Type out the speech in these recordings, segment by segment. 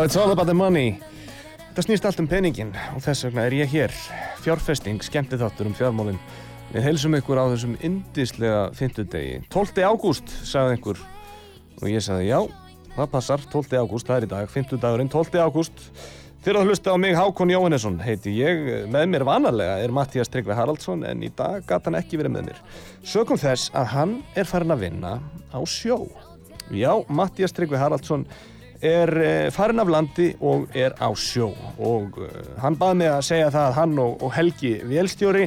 Já, it's all about the money. Það snýst allt um peningin og þess vegna er ég hér. Fjárfesting, skemmtið þáttur um fjármálinn. Við heilsum ykkur á þessum indislega fymtudegi. 12. ágúst, sagði einhver. Og ég sagði, já, það passar, 12. ágúst, það er í dag, fymtudagurinn, 12. ágúst. Þegar að hlusta á mig Hákon Jóhannesson heiti ég, með mér vanalega er Mattías Tryggvi Haraldsson en í dag gata hann ekki verið með mér. Sökum þess að hann er farin að vinna á sjó. Já, Mattías Tryggvi Haraldsson er uh, farin af landi og er á sjó. Og uh, hann baði mig að segja það að hann og, og Helgi Vélstjóri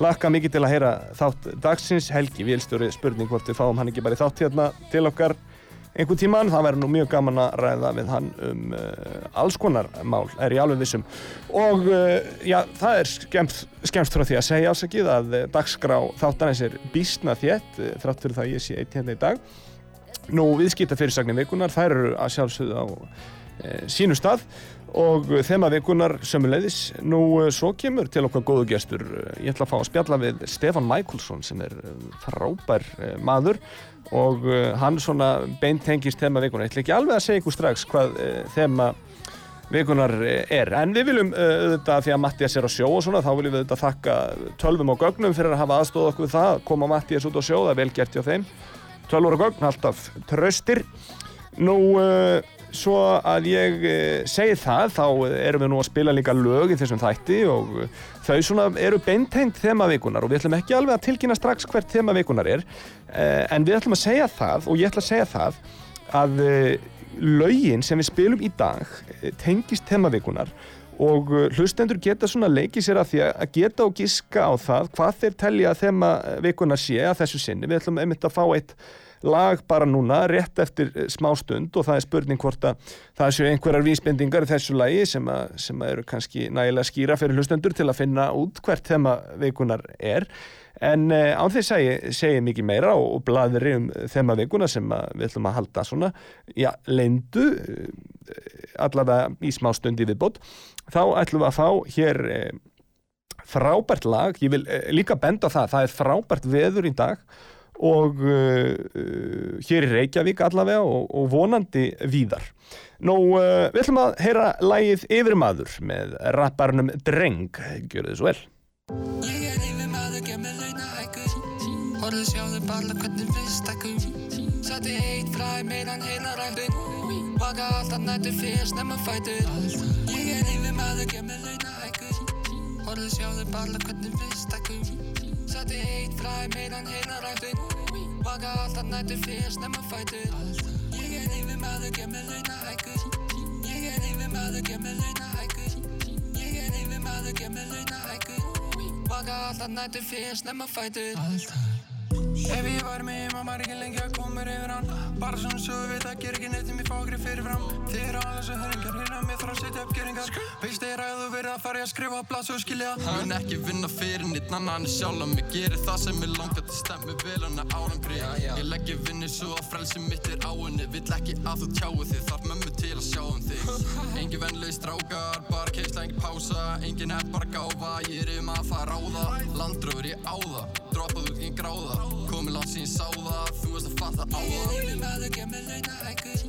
hlakka mikið til að heyra þátt dagsins. Helgi Vélstjóri spurning hvort við fáum hann ekki bara í þátt hérna til okkar einhvern tíman, það verður nú mjög gaman að ræða við hann um uh, alls konar mál, er ég alveg vissum og uh, já, það er skemmt, frá því að segja ásakið að uh, dagskrá þáttanins er bísna þétt þrátt fyrir það að ég sé eitt hérna í dag Nú, viðskipta fyrirsagnir vikunar, þær eru að sjálfsögðu á e, sínu stað og þema vikunar sömuleiðis. Nú, e, svo kemur til okkar góðu gestur. Ég ætla að fá að spjalla við Stefan Michaelsson sem er frábær maður og hann svona beintengist þema vikunar. Ég ætla ekki alveg að segja ykkur strax hvað e, þema vikunar er. En við viljum auðvitað, því að Mattias er á sjó og svona, þá viljum við auðvitað þakka tölvum og gögnum fyrir að hafa aðstóð okkur það, að koma Mattias út á sjó, það er vel gert hjá þeim. Tölvur og gögn, alltaf tröstir. Nú, uh, svo að ég uh, segi það, þá erum við nú að spila líka lög í þessum þætti og uh, þau svona eru beintengt þemavikunar og við ætlum ekki alveg að tilkynna strax hvert þemavikunar er, en við ætlum að segja það og ég ætla að segja það að lögin sem við spilum í dag tengist þemavikunar og uh, hlustendur geta svona leikið sér að því að geta og giska á það hvað þeir telja að þema vikunar sé að þessu sinni. Við ætlum einmitt að fá eitt lag bara núna rétt eftir eh, smá stund og það er spurning hvort að það séu einhverjar vísbendingar í þessu lagi sem, að, sem að eru kannski nægilega skýra fyrir hlustendur til að finna út hvert þema vikunar er. En uh, án að ég segi mikið meira og, og blaðri um þema vikuna sem við ætlum að halda svona, já, leyndu, allavega í smá stundi viðbót, þá ætlum við að fá hér uh, frábært lag, ég vil líka benda það, það er frábært veður í dag og uh, hér í Reykjavík allavega og, og vonandi víðar. Nú, uh, við ætlum að heyra lagið Yfirmaður með rapparnum Dreng, gjör þið svo vel. Horfðu sjáðu barla hvernig við stakkum Sætti eitt fræ meðan heila ræftin Vaka alltaf nættu fyrir snemma fætur. Ég er yfir maður, gef mér launahækkur. Horfðu sjáðu barla hvernig við stakkum Sætti eitt fræ meðan heila ræftin Vaka alltaf nættu fyrir snemma fætur. Ég er yfir maður, gef mér launahækkur. Ég er yfir maður, gef mér launahækkur. Ég er yfir maður, gef mér launahækkur Vaka alltaf nættu fyrir snemma fætur Ef ég var með ég maður ekki lengi að koma yfir hann. Bara svona svo við veit að gera ekki neitt um ég fá grið fyrir fram Þið eru alveg svo höringar, hérna mér þarf að setja upp geringar. Veist þér að þú verið að fara í að skrifa blað svo skilja? Hann mun ekki vinna fyrir nýtt, nanna hann er sjálf að mig Gerir það sem ég langar til stemmi vel hann að árangri. Ég legg ég vinni svo að frelsi mitt er á henni Vill ekki að þú tjáu þig, þarf mömmu til að sjá um þig. Engin venlega strákar, bara keisla, engin pása. Engin er bara gáfa, ég er um að fara á það. Landröfur ég á það, droppað út engin gráða. Komið langt sín sá það, þú veist að fatta á Ég er það yfir maður, gef mér launahækkur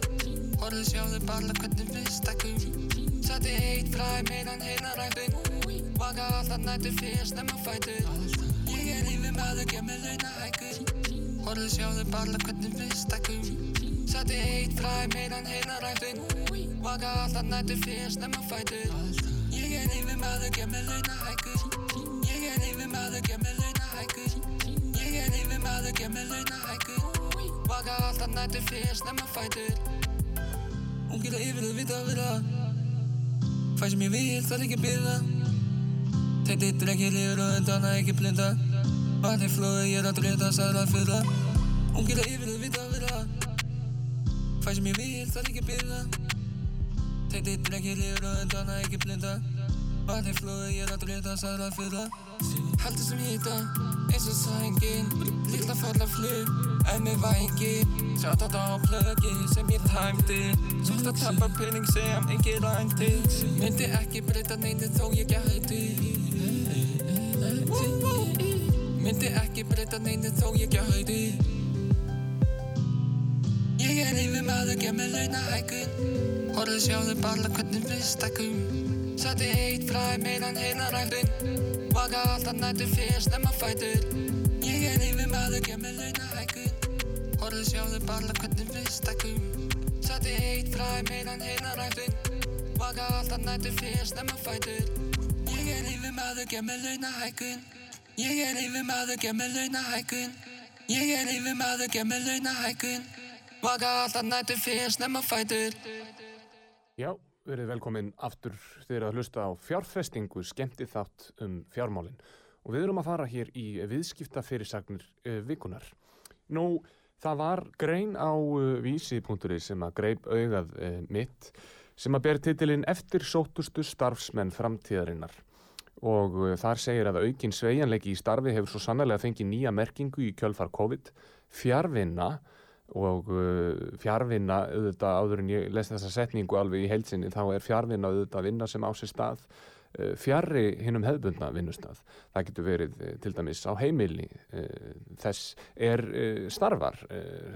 Horfðu sjáðu barla hvernig við stakkum Sætti eitt fræ meðan heila ræftin Vaka alltaf nættu fyrir snemma fætur. Ég er yfir maður, gef mér launahækkur Horfðu sjáðu barla hvernig við stakkum Sætti eitt fræ meðan heila ræftin Vaka alltaf nættu fyrir snemma fætur. Ég er lífi maður, gef mér launa hækur maður, gef mér launa hækur Vaka alltaf nættu fyrir snemma fætur. Ungir að yfir að vita að vera Hvað sem ég vil, er ekki að byrða Þetta er ekki lifur og undan að ekki blinda. Vatni flóði, ég er að drita, að fyrra. Ungir að yfir að vita að vera Hvað sem ég vil, er ekki að byrða Þetta er ekki lifur og undan að ekki blinda Vatni flóði, ég er að drita, að fyrra Heldur sem hýta, eins og sængin. Lilla falla flug, en með vægi Sjátt á það á plögi sem ég tæmdi. Svart að tappa pening sem ekki rændi. Myndi ekki breyta neinu þó ég gæti. Myndi ekki breyta neinu þó ég gæti. Ég er yfir maður, gef mér launa hækun Horfðu sjáðu bara hvernig við stakkum Sætti eitt fræ meðan heila ræktun. Vaka alltaf nættu fyrir snemma fætur. Ég er yfir maður, gef mér launa hækun Horfðu sjáðu bara hvernig við stakkum Sætti eitt fræ meðan heila ræktun. Vaka alltaf nættu fyrir snemma fætur. Ég er yfir maður, gef mér launa hækun Ég er yfir maður, gef mér launa hækun Ég er yfir maður, gef mér launa hækun Vaka alltaf nættu fyrir snemma fætur. Já, verið velkomin aftur þegar að hlusta á fjárfestingu skemmti þátt um fjármálin. Og við erum að fara hér í viðskipta fyrirsagnir uh, vikunar. Nú, það var grein á uh, vísi.ri sem að greip augað uh, mitt sem að ber titilinn eftir sótustu starfsmenn framtíðarinnar. Og þar segir að aukin sveigjanleiki í starfi hefur svo sannlega fengið nýja merkingu í kjölfar COVID, fjárvinna og uh, fjárvinna auðvitað áður en ég lesi þessa setningu alveg í heilsinni þá er fjárvinna auðvitað vinna sem á sér stað uh, fjarrri hinnum hefðbundna vinnustað. Það getur verið uh, til dæmis á heimili uh, þess er starfar,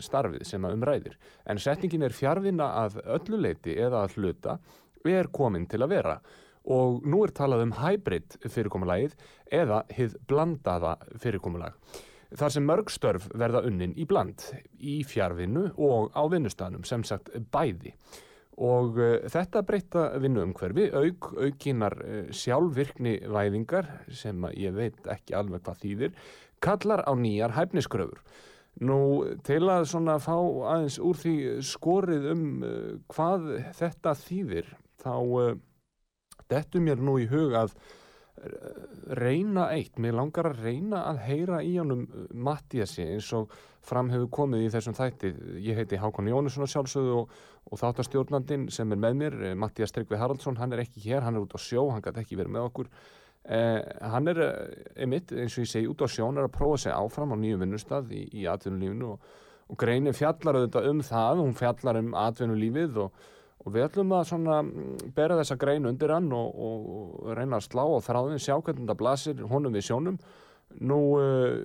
starfið sem að umræðir. En setningin er fjárvinna að öllu leiti eða að hluta er komin til að vera og nú er talað um hybrid fyrirkomulagið eða hið blandaða fyrirkomulag þar sem mörg störf verða unnin í bland í fjárvinnu og á vinnustanum sem sagt bæði. Og uh, þetta breyta vinnuumhverfi auk, aukinar uh, sjálfvirkni væðingar sem ég veit ekki alveg hvað þýðir kallar á nýjar hæfniskröfur. Nú til að svona fá aðeins úr því skorið um uh, hvað þetta þýðir þá dettu mér nú í hug að reyna eitt, mér langar að reyna að heyra í honum Mattiasi eins og fram hefur komið í þessum þætti. Ég heiti Hákon Jónusson á sjálfsögðu og, og þáttastjórnandinn sem er með mér Mattias Tryggvi Haraldsson, hann er ekki hér hann er út á sjó, hann gæti ekki verið með okkur. Eh, hann er einmitt eins og ég segi út á sjó, hann er að prófa sig áfram á nýju vinnustad í, í atvinnulífinu og, og greinin fjallar auðvitað um það hún fjallar um atvinnulífið og Og við ætlum að svona bera þessa grein undir hann og, og, reyna að slá á þráðin, sjá hvernig þetta blasir honum við sjónum. Nú, uh,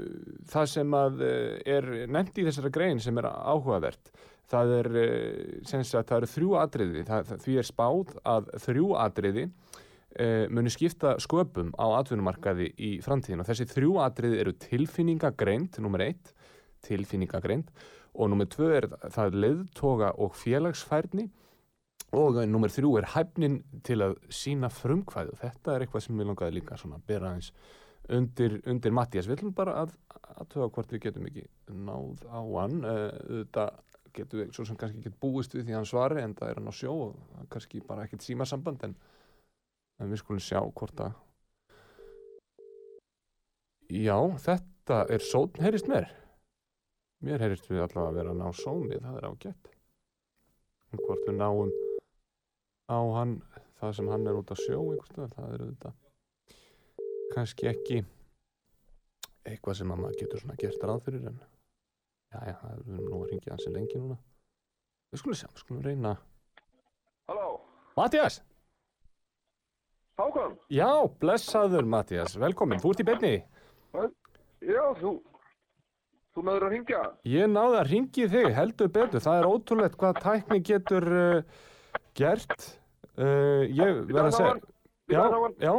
það sem að uh, er nefnt í þessari grein sem er áhugavert, það er, uh, það eru þrjú atriði, það, því er spáð að þrjú atriði muni skipta sköpum á atvinnumarkaði í framtíðin og þessi þrjú atriði eru tilfinningagreind, nummer eitt, tilfinningagreind. Og nummer tvö er það leiðtoga og félagsfærni og nummer þrjú er hæfnin til að sína frumkvæðu þetta er eitthvað sem ég langaði líka svona að bera aðeins undir, undir Mattias við ætlum bara að aðtöða hvort við getum ekki náð á hann. Þetta getum við svo sem kannski ekki búist við því hann svari en það er hann á sjó og kannski bara ekkert símasamband en, en við skulum sjá hvort að já þetta er sótn heyrist mér? Mér heyrist við allavega að vera að ná sóni það er ágætt. Hvort við náum á hann það sem hann er út að sjó einhverstað, það er auðvitað kannski ekki eitthvað sem maður getur svona gert ráð fyrir en já já, það er nú að ringja hansi lengi núna. Við skulum sjá, við skulum reyna. Halló, Mattias! Hákon? Já, blessaður Mattias, velkomin, þú ert í beinni. Já, þú, þú náður að ringja? Ég náði að ringi þig, heldur betur. Það er ótrúlegt hvað tækni getur uh, gert uh, ég verð að segja Já, já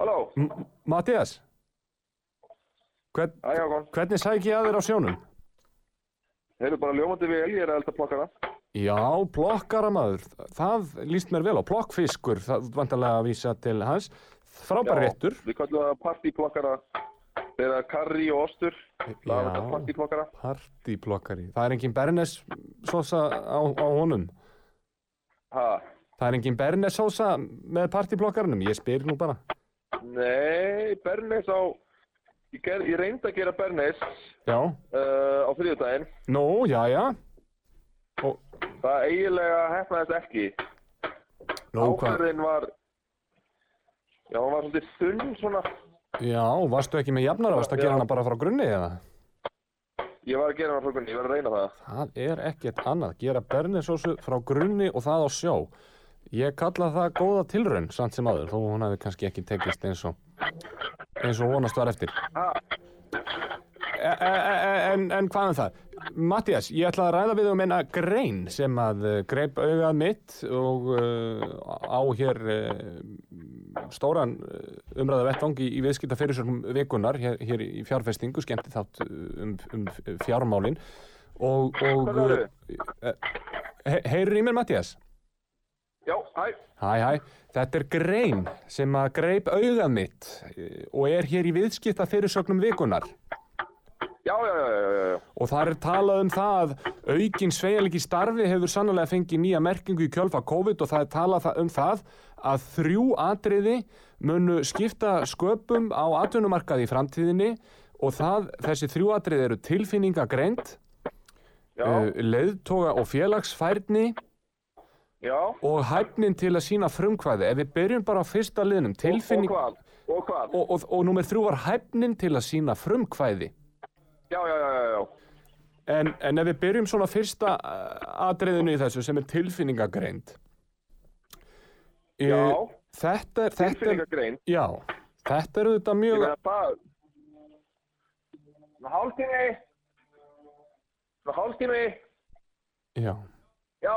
Halló, Mattias Hvern. Hvernig sæk ég að þér á sjónum? Heyrðu bara ljómandi vel, ég er að elda plokkana. Já, plokkaramaður, það líst mér vel á. Plokkfiskur, það vantarlega að vísa til hans. Frábær réttur. Við kallum það partíplokkana. Eru karri og ostur. Það er partíplokkana. partiplokkari. Það er engin bernes sósa á, á honum. Ha, Það er engin bernes sósa með partiplokkarinum. Ég spyr nú bara. nei, Bernes á... Ég, ger, ég reyndi að gera Bernes Já, uh, á þriðjudaginn. nú, já, já. Og, Það eiginlega hefnaðist ekki. Áferðin var... Já, hann var svolítið þunn svona. Já, varstu ekki með jafnara? Varstu að gera hana bara frá grunni eða? Ég var að gera hann frá grunni, ég var að reyna það. Það er ekkert annað. Gera bernesósu frá grunni og það á sjó. Ég kalla það góða tilraun, samt sem aður, þó hún hefði kannski ekki tekist eins og, eins og vonast var eftir. E, e, e, en, en hvað um það? Mattias, ég ætla að ræða við um eina grein sem að uh, greip augað mitt og uh, á hér uh, stóran uh, umræða vettvang í, í viðskipta fyrirsögnum vikunar hér, hér í fjárfestingu, skemmti þátt uh, um, um fjármálin og, og he, heyrir í mér Mattias? Já, hæ. Hæ, hæ, þetta er grein sem að greip augað mitt eh, og er hér í viðskipta fyrirsögnum vikunar. Já, já, já, já, já. Og þar er talað um það að aukin sveigjalegi starfi hefur sannlega fengið nýja merkingu í kjölfa COVID og það er talað um það að þrjú atriði munu skipta sköpum á atvinnumarkaði í framtíðinni og það, þessi þrjú atriði eru tilfinningagreind, Já, uh, leiðtoga og félagsfærni já. og hæfnin til að sína frumkvæði. Ef við byrjum bara á fyrsta liðnum, tilfinning... Og hvað? Og hvað? Og, og, og númer þrjú var hæfnin til að sína frumkvæði. Já, já, já, já. En, en ef við byrjum svona fyrsta uh, atriðinu í þessu sem er tilfinningagreind. eh, Já, Þetta er, þetta er, tilfinningagrein. já, þetta er Ég mjög, meina það... Svona hálftími. Svona hálftími. já, Já,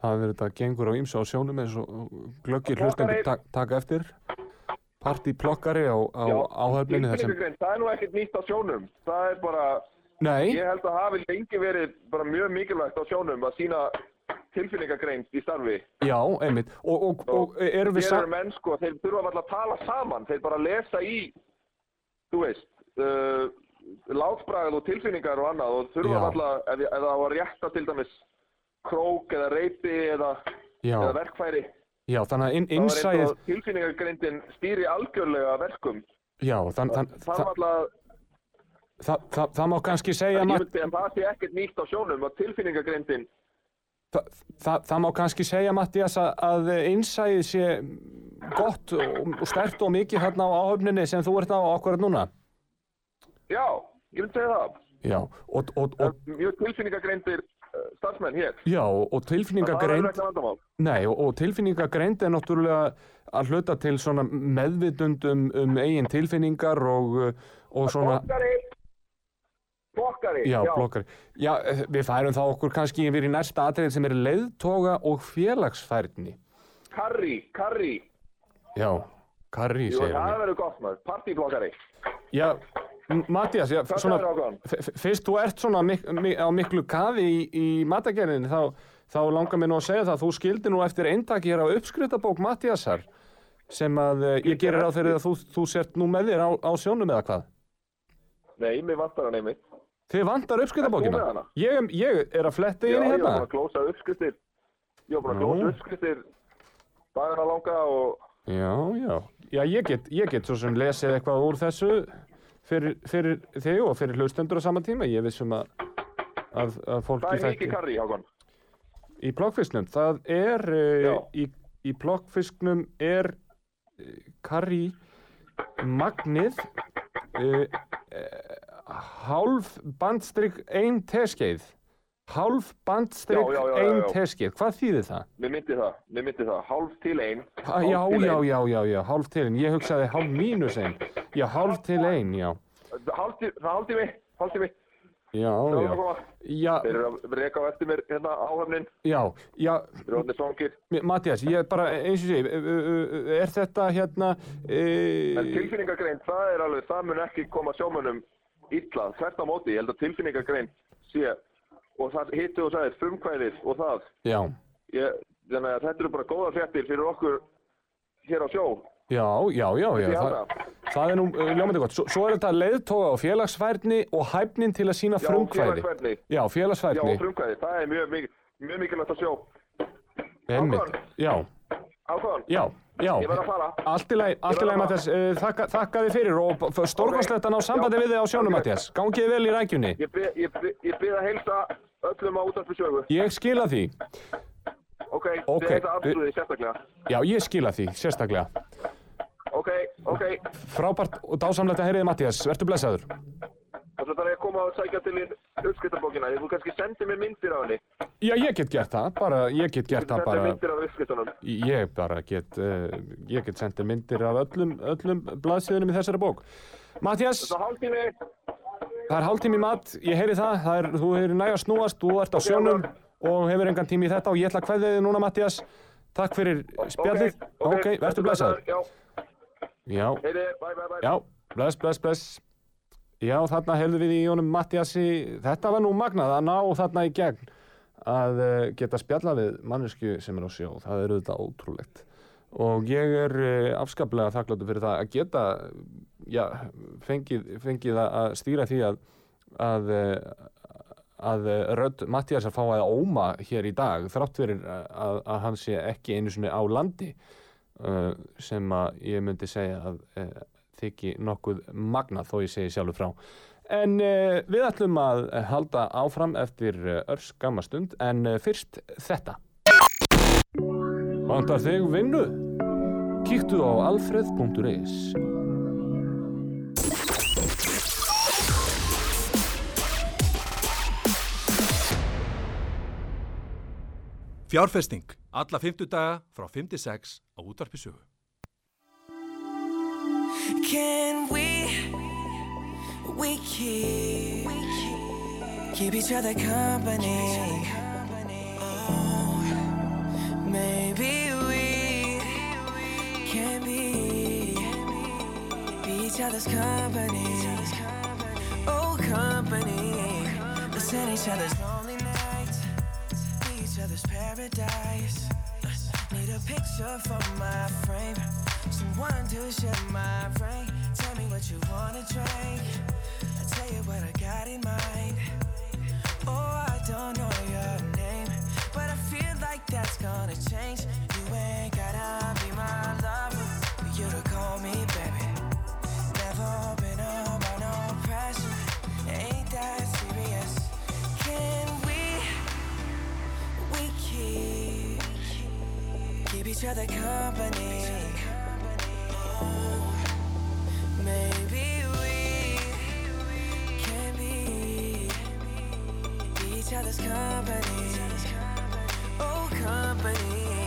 það er þetta gengur á ímsa á sjónum eins og glöggir hlustendur tak, taka eftir. Partiplokkari á, á sem, Tilfinningagrein, það er nú ekkert nýtt á sjónum. Það er bara... nei, Ég held að hafi lengi verið bara mjög mikilvægt á sjónum að sína tilfinningagrein í starfi. já, einmitt. Og, og, og erum við Hér sa... eru menn sko, þeir þurfa alltaf að tala saman, þeir bara lesa í, þú veist, uh, látbragð og tilfinningar og annað og þurfa alltaf, ef, það á að rétta til dæmis krók eða reypi eða, eða verkfæri, já, þannig að inn, þá er eins innsæðið, og tilfinningagreindin stýri algjörlega verkum. já, þann, þann, Það það, er alltaf, það, það, það má kannski segja, ég myndi að það sé ekkert nýtt á sjónum að tilfinningagreindin, það, það, það má kannski segja, Mattias, að, að innsæðið sé gott og, og stert og mikið þarna á áhöfninni sem þú ert á okkur núna. já, ég myndi segja það, Já, og, og, það og, mjög tilfinningagreindir uh, starfsmenn hér. já, og Það er tilfinningagreind, ekki vandamál. nei, og, og tilfinningagreind er náttúrulega að hluta til svona meðvitund um, eigin tilfinningar og, og svona, Blokkari, blokkari, já, blokkari. Já, við færum þá okkur kannski yfir í næsta atrið sem er leiðtoga og félagsfærni. Karri, karri. Já, Karri Jú, segir það hann. verður gott maður. Partyblokkari. Já, Mattias, já, fyrst þú ert svona mik mi á miklu kafi í, í matagerðinni, þá, þá langar mér nú að segja það að þú skildi nú eftir eintaki hér á uppskritabók Mattiasar sem að uh, ég gerir á þeirri að þú, þú sért nú með þér á, á sjónum eða hvað. Nei, mér vantar hann einmitt. Þið vantar hana? Ég, ég er að fletta Já, inn í ég var hérna. búin að klósa uppskriftir. Ég var búin að Nú. klósa uppskriftir dagana langa og Já, já. Já, ég get, ég get svo sem lesið eitthvað úr þessu fyrir, fyrir þig og fyrir hlustendur á sama tíma. Ég vissum að, að, að fólk það í er mikið karri, Hákon. Í plokkfisknum, það er, Já. í, í plokkfisknum er karri magnið uh, uh, hálf bandstrykk ein teskeið. Hálf bandstrykk ein já. teskeið. Hvað þýðir það? Mér myndi það, mér myndi það. Hálf til ein. Ha, já, já, já, já, já, hálf til ein. Ég hugsaði hálf mínus ein. Já, hálf til ein, já. Hálf til, það hálf tími, hálf tími. Já, Það er já. Já, Þeir eru að reka á eftir mér hérna áhöfnin. já, já, Þeir eru orðnir svangir. Mattias, ég bara, eins og sé, er þetta hérna... En Uh, tilfinningagrein, það er alveg, það mun ekki koma sjómönnum illa. Þvert á móti, ég held að tilfinningagrein sé og það hittu og sagðið frumkvæðið og það. Já, Ég, þannig að þetta eru bara góða fréttir fyrir okkur hér á sjó. já, já, já, já. Það, það er nú uh, ljómandi gott. Svo, svo er þetta leiðtóga og félagsfærni og hæfnin til að sína Já, frumkvæði. félagsfærni. Já, Já, félagsfærni. frumkvæðið. Það er mjög, mikil, mjög mikilvægt að sjó. Hákon. Já, Ákvæðan, já, já. ég verð að fara. Allt í lagi, Mattias. Uh, þakka, þakka þið fyrir og stórkostlegt að ná sambandi við þig á sjónum, Ok. Mattias. Gangið vel í rækjunni. Ég byrð ég, bið- ég bið að heilsa öllum á útarpi sögu. Ég skila því. Ok, Ok, þið heita við- afsluðið sérstaklega. Já, ég skila því, sérstaklega. Ok, ok. Frábært og dásamlegt að heyriði, Mattias. Vertu blessaður. Svo þarf ég að koma og sækja til þín uppskriftabókina. Þú kannski sendi mér myndir af henni. Já, ég get gert það. Bara, ég get gert Þú það bara. myndir af uppskriftunum. Ég bara get, uh, ég get sendið myndir af öllum, öllum blaðsíðunum í þessari bók. Mattias, Svo hálftími. það er hálftími mat, ég heyri það, það er, þú heyri næja snúast, þú ert á sjónum og hefur engan tími í þetta og ég ætla að kveðja þig núna, Mattias. Takk fyrir spjallið. Ok, vertu blessaður. Já, heyri, bye, bye, bye. já, bless, bless, bless. Já, þarna heyrðum við í honum Mattiasi, þetta var nú magnað að ná þarna í gegn að uh, geta spjalla við mannesku sem er á sjó, það er auðvitað ótrúlegt. Og ég er uh, afskaplega þakkláttur fyrir það að geta, já, fengið, fengið að- að stýra því að, að, uh, að rödd Mattiasar fá að óma hér í dag, þrátt fyrir að, að hann sé ekki einu sinni á landi uh, sem að ég myndi segja að uh, þykki nokkuð magnað þó ég segi sjálfur frá. En uh, við ætlum að halda áfram eftir uh, örs gamma stund en uh, fyrst þetta. Vantar þig vinnu? Kíktu á alfreð.is Fjárfesting. Alla 50 daga frá 56 á útvarpi sögu. Can we, we keep, keep each other company? Oh, maybe we can be, be each other's company. Oh, company. Listen each other's other's paradise. Need a picture for my frame. Someone to share my brain. Tell me what you wanna drink. I tell you what I got in mind. Oh, I don't know your name, but I feel like that's gonna change. You ain't gotta be my lover for you to call me baby. Never been about no pressure. Ain't that serious? Can each other company. Oh, maybe we can be, be each other's company. Oh, company.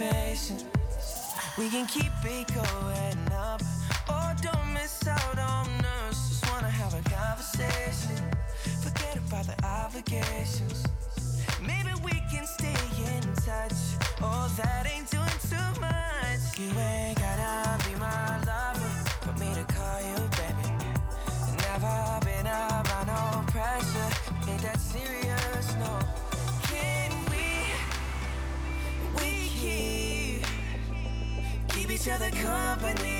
The. We can keep it going up. Oh, don't miss out on us. Just wanna have a conversation. Forget about the obligations. Maybe we can stay in touch. Oh, that ain't each other company.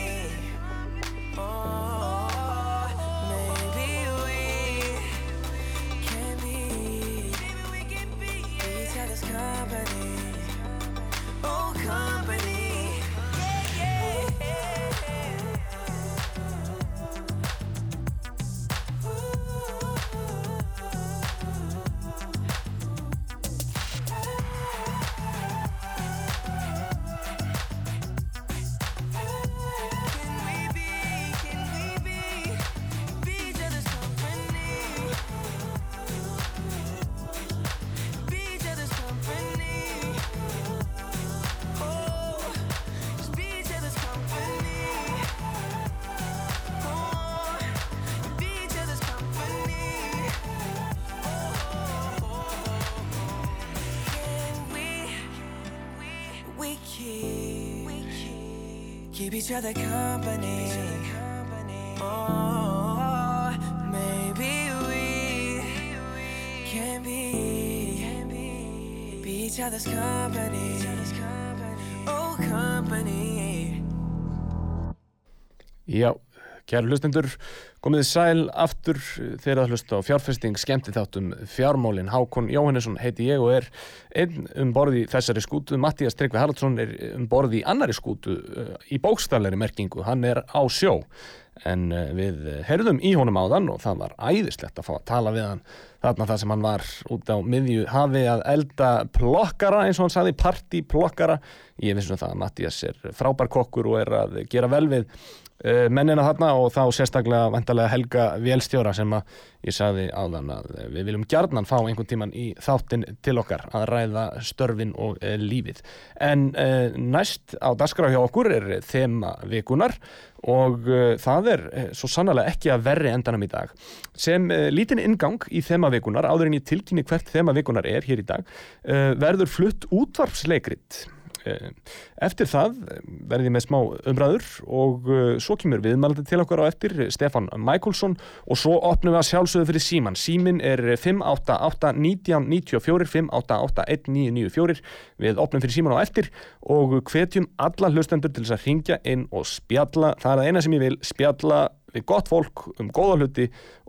Keep each other company. Oh, maybe we can be, be each other's company. Oh, company. Já, kæru hlustendur, komið sæl aftur þegar að hlusta á fjárfesting skemmti þáttum fjármálin. Hákon Jóhannesson heiti ég og er einn um borði þessari skútu. Mattías Tryggvi Haraldsson er um borði í annari skútu uh, í bókstafleiri merkingu. Hann er á sjó. En uh, við herðum í honum áðan og það var æðislegt að fá að tala við hann þarna það sem hann var út á miðju hafi að elda plokkara eins og hann sagði, partyplokkara. Ég finnst um það að Mattías er frábær kokkur og er að gera vel við mennina þarna og þá sérstaklega vantarlega Helga Vélstjóra sem að ég sagði áðan að við viljum gjarnan fá einhvern tíman í þáttin til okkar að ræða störfin og uh, lífið. En uh, næst á dagskrá hjá okkur er þema vikunar og uh, það er svo sannlega ekki að verri endanum í dag. Sem lítinn ingang í þema vikunar, áður en ég tilkynni hvert þema vikunar er hér í dag, verður flutt útvarpsleikrit. Uh, Eftir það verði ég með smá umræður og uh, svo kemur viðmælandi til okkar á eftir Stefan Michaelsson og svo opnum við að sjálfsögðu fyrir síman. Símin er 588-1994, 588-1994. Við opnum fyrir síman á eftir og hvetjum alla hlustendur til þess að ringja inn og spjalla. Það er það eina sem ég vil, spjalla við gott fólk um góða hluti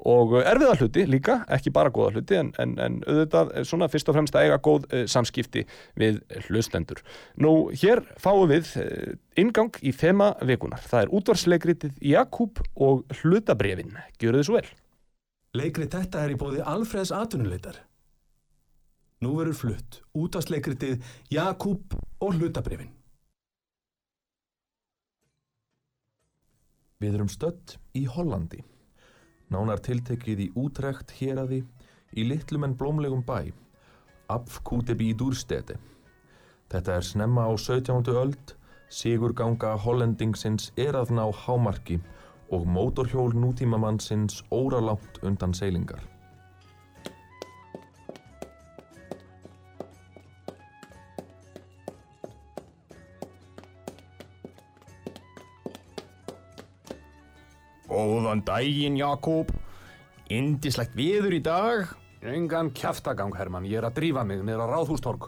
og erfiða hluti líka, ekki bara góða hluti en, en, en auðvitað svona fyrst og fremst að eiga góð uh, samskipti við hlustendur. Nú, hér fáum við uh, ingang í þema vikunar. Það er útvarsleikritið Jakub og hlutabrefin. Gjöru þið svo vel. Leikrið þetta er í bóði Alfreds atvinnuleitar. Nú verður flutt útastleikritið Jakub og hlutabrifin. Við erum stödd í Hollandi. Nánar tiltekið í útrekt héraði í litlum en blómlegum bæ, Apfkútebi í Dúrstede. Þetta er snemma á 17. öld, sigurganga hollendingsins er að ná hámarki og mótorhjól nútímamannsins óralangt undan seilingar. Góðan daginn, Jakob. Indislegt viður í dag. Engan kjaftagang, Hermann. Ég er að drífa mig niður á Ráðhústorg.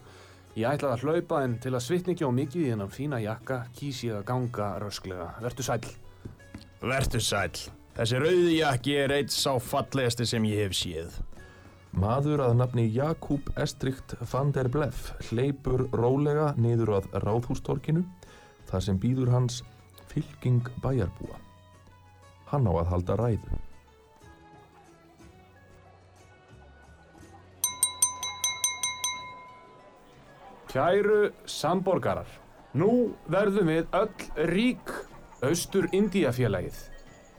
Ég ætlaði að hlaupa en til að svitni ekki á mikið í hennan fína jakka kýs ég að ganga rösklega. Vertu sæll. Vertu sæll. Þessi rauði jakki er eitt sá fallegasti sem ég hef séð. Maður að nafni Jakub Estrikt van der Bleff hleypur rólega niður að Ráðhústorkinu þar sem býður hans fylking bæjarbúa. Hann á að halda ræðu. Kæru samborgarar, nú verðum við öll rík Austur Indíafélagið.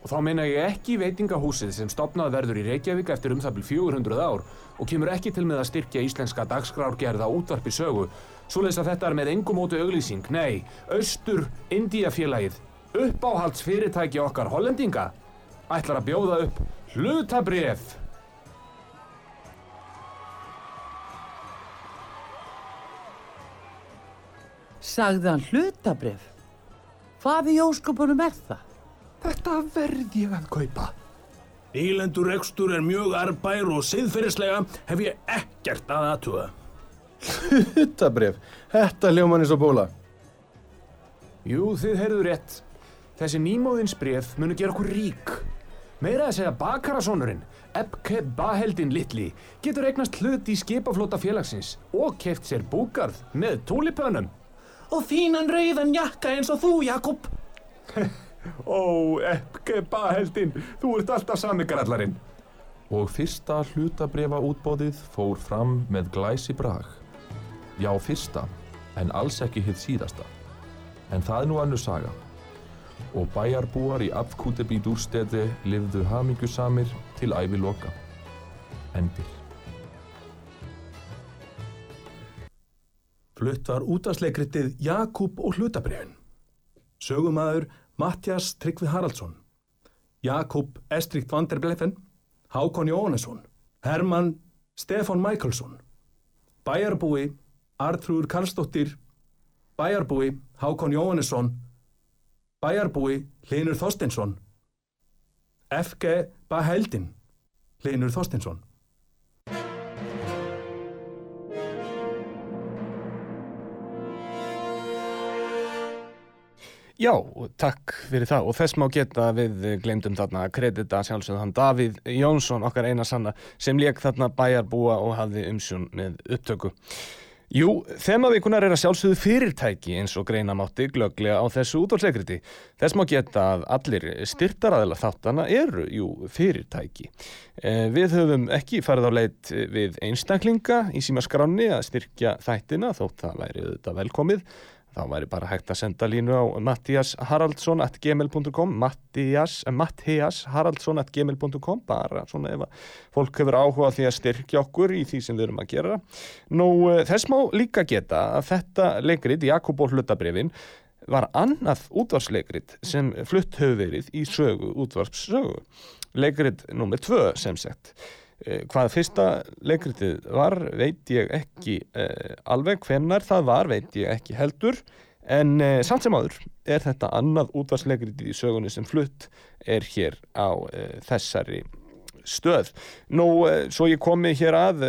Og þá meina ég ekki veitingahúsið sem stopnað verður í Reykjavík eftir um það byrj 400 ár og kemur ekki til með að styrkja íslenska dagskrárgerða útvarpi sögu. Svoleiðis að þetta er með engum mótu auglýsing. Nei, Austur Indíafélagið, uppáhalds fyrirtæki okkar hollendinga, ætlar að bjóða upp hlutabref. Sagði hann hlutabrif? Hvað í ósköpunum er það? Þetta verð ég að kaupa. Ílendur rekstur er mjög arbær og siðferðislega hef ég ekkert að aðtuga. Hutabref, þetta hljóman eins og bóla. Jú, þið heyrðu rétt. Þessi nýmóðins bref munu gera okkur rík. Meira að segja bakarasónurinn, Ebke Baheldin Littli, getur eignast hlut í skipaflota félagsins og keft sér búgarð með túlipönum. Og fínan rauðan jakka eins og þú, Jakob. Ó, Ebke Baheldin, þú ert alltaf samigarallarinn. Og fyrsta hlutabrefa útbóðið fór fram með glæsi brag. Já, fyrsta, en alls ekki hitt síðasta. En það er nú annu saga. Og bæjarbúar í Apfkútebi dúrstedi lifðu hamingjusamir til ævi loka. Endir. Flutt var útastleikritið Jakub og hlutabrifin. Sögumæður Mattias Tryggvi Haraldsson. Jakub Estrikt van der Bleffen. Hákon Jónesson. Hermann Stefan Michaelsson. Bæjarbúi Artrúur Karlsdóttir. Bæjarbúi Hákon Jónesson. Bæjarbúi Hlinur Þorstinsson. FG Baheldin Hlinur Þorstinsson. Já, takk fyrir það og þess má geta við glemdum þarna að kredita sjálfsögð hann Davíð Jónsson, okkar eina sanna, sem leik þarna bæjarbúa og hafði umsjón með upptöku. Jú, þemavíkunar er að sjálfsögðu fyrirtæki eins og greina mátti glögglega á þessu útvarsleikriti. Þess má geta að allir styrtaraðila þáttana eru, jú, fyrirtæki. Eh, við höfum ekki farið á leit við einstaklinga í síma skráni að styrkja þættina þótt það væri þetta velkomið. Þá væri bara hægt að senda línu á mattiasharaldsson.gmail.com Mattias, eh, mattiasharaldsson.gmail.com bara svona ef að fólk hefur áhuga því að styrkja okkur í því sem við erum að gera. Nú eh, þess má líka geta að þetta leikrit, Jakob og hlutabrifin, var annað útvarsleikrit sem flutt hefur verið í sögu, útvarpssögu. Leikrit nummið tvö sem sett. Eh, Hvað fyrsta leikritið var veit ég ekki eh, alveg hvennar það var veit ég ekki heldur en eh, samt sem áður er þetta annað útvarsleikritið í sögunni sem flutt er hér á eh, þessari stöð. Nú, eh, svo ég komi hér að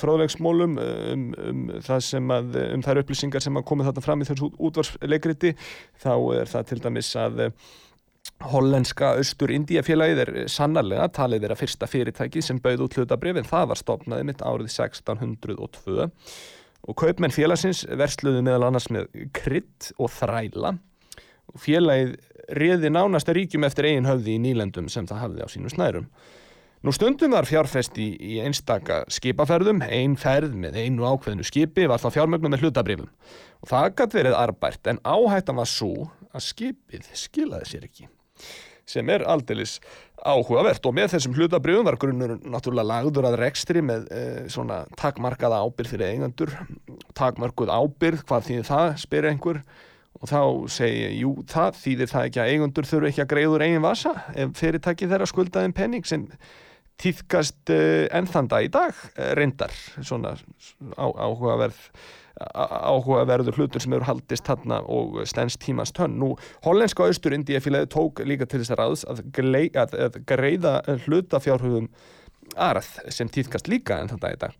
fróðlegsmólum eh, um, um sem að, um þær upplýsingar sem að komið þarna fram í þessu útvarsleikriti þá er það til dæmis að Hollenska Östur-Indíafélagið er sannarlega talið vera fyrsta fyrirtæki sem bauð út hlutabrif en það var stopnaði mitt árið 1602 og kaupmenn félagsins versluðu meðal annars með krydd og þræla. Félagið réði nánasta ríkjum eftir eigin höfði í nýlendum sem það hafði á sínu snærum. Nú stundum var fjárfest í, einstaka skipaferðum, ein ferð með einu ákveðinu skipi var þá fjármögnum með hlutabrifum og það gæti verið arbært en áhættan var svo að skipið skilaði sér ekki sem er aldeilis áhugavert. Og með þessum hlutabrifum var grunnur náttúrulega lagður að rekstri með e, svona takmarkaða ábyrð fyrir eigendur. Takmarkuð ábyrð, hvað þýðir það, spyr einhver. Og þá segi ég, jú, það þýðir það ekki að eigendur þurfu ekki að greiður eigin vasa ef fyrirtæki þeirra skuldaðin penning sem týðkast uh, ennþanda í dag uh, reyndar. Svona á, áhugaverð áhugaverður hlutur sem eru haldist þarna og stens tímans tönn. Nú, hollenska austur Indíafélagi tók líka til þess að ráðs að, glei, að, að greiða hlutafjárhugum arð sem týðkast líka en þetta dag.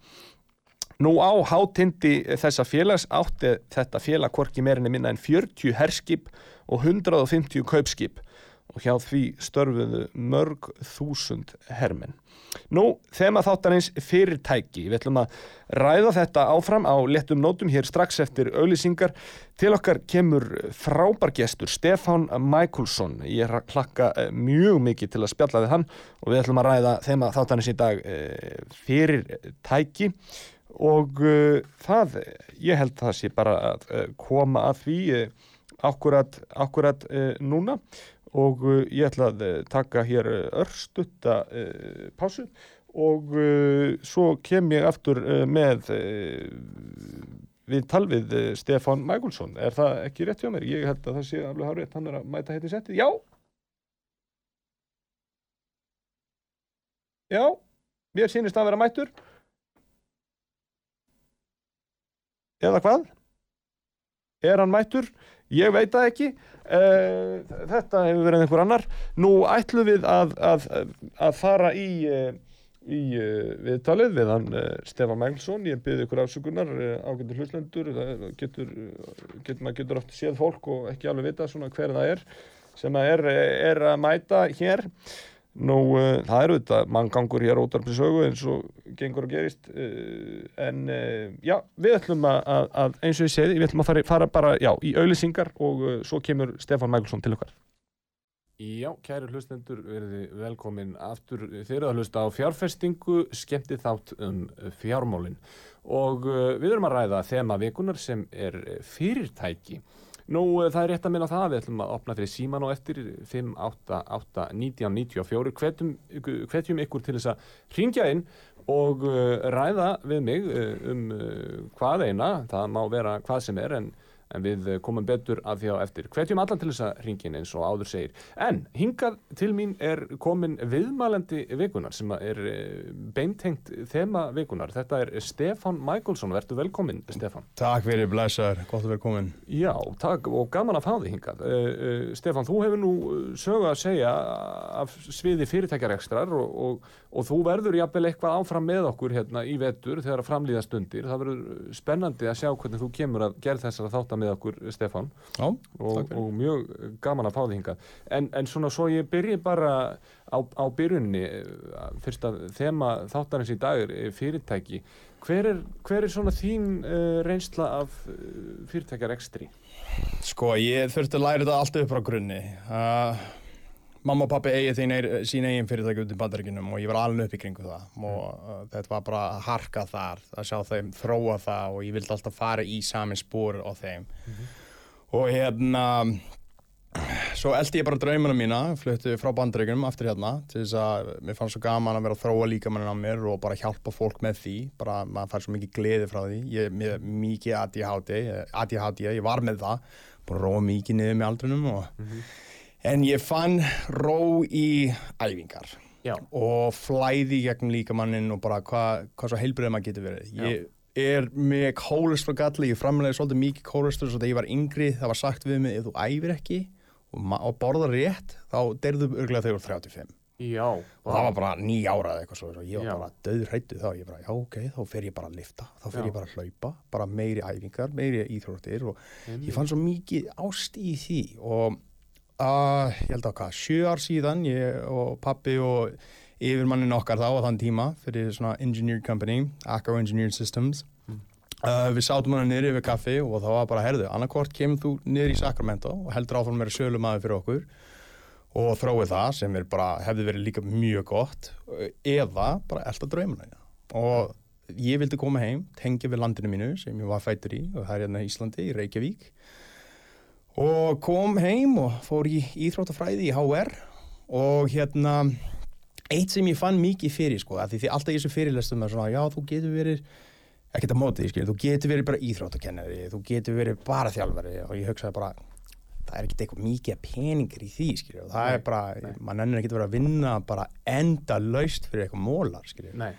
Nú á hátindi þessa félags átti þetta félag hvorki meirinni minna en 40 herskip og 150 kaupskip og hjá því störfuðu mörg þúsund hermenn. Nú, þema þáttarins fyrirtæki. Við ætlum að ræða þetta áfram á lettum nótum hér strax eftir auðlýsingar. Til okkar kemur frábær gestur Stefán Michaelsson. Ég hlakka mjög mikið til að spjalla við hann og við ætlum að ræða þema þáttarins í dag fyrirtæki og það, ég held það sé bara að koma að því akkurat, akkurat núna og uh, ég ætla að uh, taka hér örstutta uh, pásu og svo kem ég aftur með við talvið Stefán Mægulsson er það ekki rétt hjá mér? Ég held að það sé alveg hár rétt, hann er að mæta hérna í setti Já Já, mér sýnist að vera mættur eða hvað? Er hann mættur? Ég veit það ekki. Uh, þetta hefur verið einhver annar. Nú ætlum við að, að, að fara í, í viðtalið við hann Stefán Mælsson ég byrði ykkur afsökunar ágættur hluslendur getur, getur, maður getur oft séð fólk og ekki alveg vita svona hver það er sem er, er að mæta hér Nú, uh, það eru þetta manngangur hér ótarpið sögu eins og gengur og gerist uh, en uh, já, við ætlum að, að eins og ég segði, við ætlum að fara, fara bara já, í auðlýsingar og svo kemur Stefán Mægulsson til okkar. Já, kæri hlustendur, verði velkomin aftur. Þeirra að hlusta á fjárfestingu skemmti þátt um fjármólin og við erum að ræða þema vikunar sem er fyrirtæki Nú, það er rétt að minna það, við ætlum að opna fyrir síman og eftir 588-1994, hvetjum ykkur til þess að ringja inn og uh, ræða við mig uh, um hvað eina, það má vera hvað sem er, en, en við eh, komum betur að því á eftir. Hvetjum allan til þess að ringin eins og áður segir. En hingað til mín er komin viðmælandi vikunar sem er eh, beintengt þema vikunar. Þetta er Stefán Michaelsson. Vertu velkomin, Stefán. Takk fyrir, blessaður, gott að vera komin. Já, takk og gaman að fá þig hingað. Uh, uh, Stefán, þú hefur nú sögu að segja af sviði fyrirtækjarekstrar og, og, og þú verður jafnvel eitthvað áfram með okkur hérna í vetur þegar að framlýða stundir. Það verður spennandi að sjá hvernig þú kemur að gera þessara þáttar með okkur, Stefán. Já, og, og mjög gaman að fá þig hingað. En, en svona svo ég byrji bara á, á byrjunni, eh, fyrst að þema þáttarins í dag er fyrirtæki. Hver er, hver er svona þín uh, reynsla af uh, fyrirtækjarekstri? Sko, ég þurfti að læra þetta allt upp frá grunni. Uh, mamma og pappi eigi þín eir, sín eigin fyrirtæki út í bandaríkinum og ég var alveg upp í kringu það. Og uh, þetta var bara að harka þar, að sjá þeim þróa það og ég vildi alltaf fara í sami spór á þeim. Og hérna, svo eldi ég bara draumuna mína, flutti frá bandaríkunum aftur hérna til þess að mér fannst svo gaman að vera að þróa líkamannin á mér og bara hjálpa fólk með því, bara maður fær svo mikið gleði frá því, ég með mikið ADHD, ADHD, ég var með það, að róa mikið niður með aldrinum og, en ég fann ró í æfingar Já. og flæði í gegnum líkamannin og bara hvað hva svo heilbrið maður getur verið. Ég, er með kólesterolgalli, ég framlega svolítið mikið kólesterol svo þegar ég var yngri, það var sagt við mig ef þú æfir ekki og, og borðar rétt þá derðu örglega þegar þú er 35 Já. og það var bara nýja ára eða eitthvað svo og ég var Já. bara döður hrættu þá ég bara, já ok, þá fer ég bara að lifta þá fer Já. ég bara að hlaupa, bara meiri æfingar meiri íþróttir og ég fann svo mikið ást í því og uh, ég held að hvað, sjö ár síðan ég og pappi og yfirmannin okkar þá á þann tíma fyrir svona engineer company, Acco Engineering Systems uh, við sátum hana niður yfir kaffi og það var bara, herðu, annarkvort kemur þú niður í Sacramento og heldur áfram að vera sölumæður fyrir okkur og þróið það sem er bara, hefði verið líka mjög gott eða bara elda draumuna þína. og ég vildi koma heim, tengja við landinu mínu sem ég var fættur í og það er hérna í Íslandi, í Reykjavík og kom heim og fór í íþróttafræði í HR og hérna eitt sem ég fann mikið fyrir sko, því, því alltaf í þessu fyrirlestum er svona, já þú getur verið ekkert að móti, skilur, þú getur verið bara íþróttakennari, þú getur verið bara þjálfari. Og ég hugsaði bara það er ekkert eitthvað mikið peningar í því skilur, og það Nei, er bara, mann ennir ekkert verið að vinna bara enda laust fyrir eitthvað mólar nei.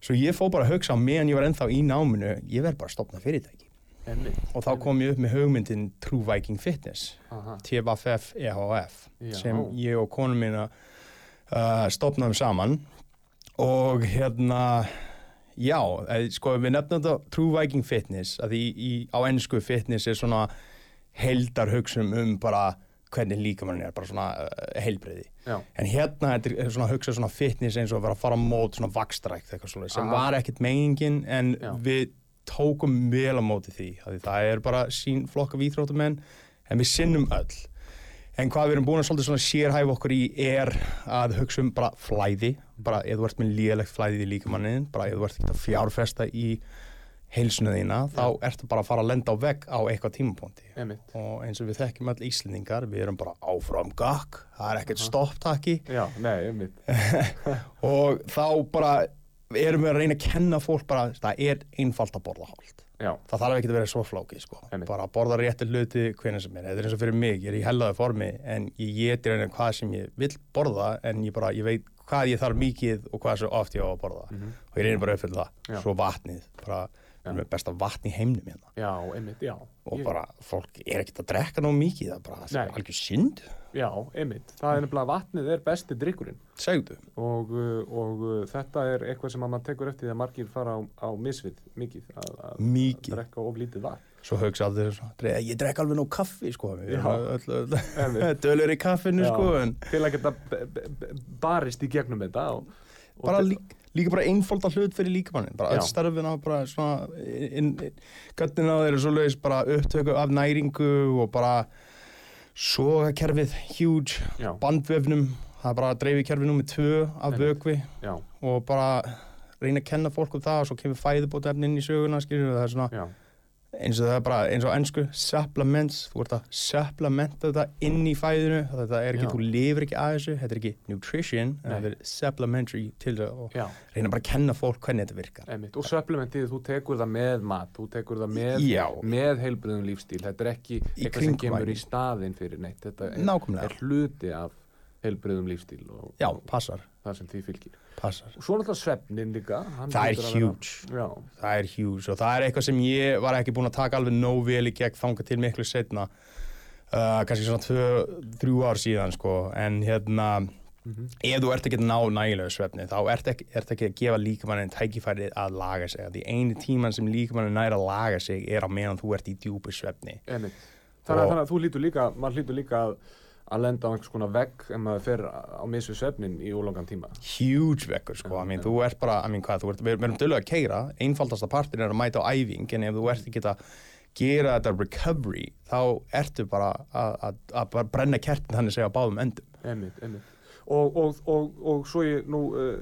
svo ég fór bara að hugsa á meðan ég var ennþá í náminu, ég verð bara að stopna fyrirtæki. Og þá kom ég upp með hugmyndin True Viking Fitness. TFF EHF Já. sem ég og konum mína uh, stopnaðum saman og hérna já, eh, sko við nefnum þetta True Viking Fitness að í, í, á ennsku fitness er svona heldar hugsun um bara hvernig líkamann er, bara svona uh, heilbreyði Já. en hérna þetta er svona hugsa svona fitness eins og að vera að fara mót svona vakstrækt eitthvað svona sem Aha. var ekkert meiningin en Já. við tókum vel á móti því því það er bara sín flokk af íþróttumenn en við sinnum öll. En hvað við erum búin að sérhæfa okkur í er að hugsa um bara flæði bara ef þú ert með lélegt flæði í líkamannin bara ef þú ert ekki að fjárfesta í heilsuna þína þá ertu bara að fara að lenda á vegg á eitthvað tímapunkti. Og eins og við þekkjum all Íslendingar við erum bara áfram gakk það er ekkert stopptakki Já, nei, einmitt. og þá bara erum við að reyna að kenna fólk bara það er einfalt að borða Já. það þarf ekki að vera svo flókið sko. bara að borða rétti hluti hvernig sem er þetta er eins og fyrir mig, ég er í hellaðu formi en ég geti reyna hvað sem ég vil borða en ég bara, ég veit hvað ég þarf mikið og hvað svo oft ég á að borða Mhm. og ég reynir bara að uppfylla Já. það svo vatnið, bara við erum með besta vatn í heimnum hérna Já, einmitt, já. og Ég- bara fólk er ekkert að drekka nóg mikið það er bara, algjör synd Já, einmitt. Það er nefnilega vatnið er besti drikkurinn. Segðu. Og, uh, og uh, þetta er eitthvað sem að maður tekur eftir því að margir fara á, á misvið mikið. Að, að, Mikið. Að drekka of lítið vatn. svo hugsa allir svona, "Dre- ég drekka alveg nóg kaffi sko, dölur í kaffinu sko, en Til að geta barist í gegnum þetta. Og, og bara líka, líka bara einfalda hlut fyrir líkamannin bara öll starfin á bara svona inn, inn, göttin á þeir eru svo leiðis bara upptöku af næringu og bara sogakerfið huge, Já. bandvefnum það er bara dreifikerfið nummið tvö af Já. og bara reyna að kenna fólk um það og svo kemur fæðubótefni inn í söguna skilur það er svona Já. Eins og það er bara, eins og ennsku supplements, þú ert að supplementa þetta inn í fæðinu þetta er ekki, Já. þú lifir ekki að þessu þetta er ekki nutrition, Nei. þetta er supplementary til það og Já. reyna bara að kenna fólk hvernig þetta virkar Einmitt. Og supplementið, þú tekur það með mat, þú tekur það með, með heilbriðum lífstíl. Þetta er ekki eitthvað sem kemur í vægi. staðinn fyrir neitt. Þetta er, er hluti af heilbriðum lífstíl og, Já, og það sem því fylgir. Passar Og svo náttúrulega svefnin líka. Það er huge. Það er huge og það er eitthvað sem ég var ekki búinn að taka alveg nóg vel í gegn þanga til miklu setna uh, kannski svona tvö, þrjú ár síðan sko, en hérna ef þú ert ekki að ná nægilegu svefni þá ert ekki, ert ekki að gefa líkamannin tækifærið að laga sig því eini tíman sem líkamannin nær að laga sig er á meðan þú ert í djúpu svefni. Þannig, að- þannig að þú lítur líka, maður lítur líka að, að lenda á einhvers konar vegg ef maður fer á missu svefnin í ólangan tíma. huge vekkur sko, I mean, þú ert bara, I mean, hvað, þú ert, við erum dölur að keira, einfaldasta partin er að mæta á æfing, en ef þú ert ekki að gera þetta recovery, þá ertu bara að- að að brenna kertin þannig segja á báðum endum. Einmitt, einmitt. Og, og, og, og svo ég nú uh,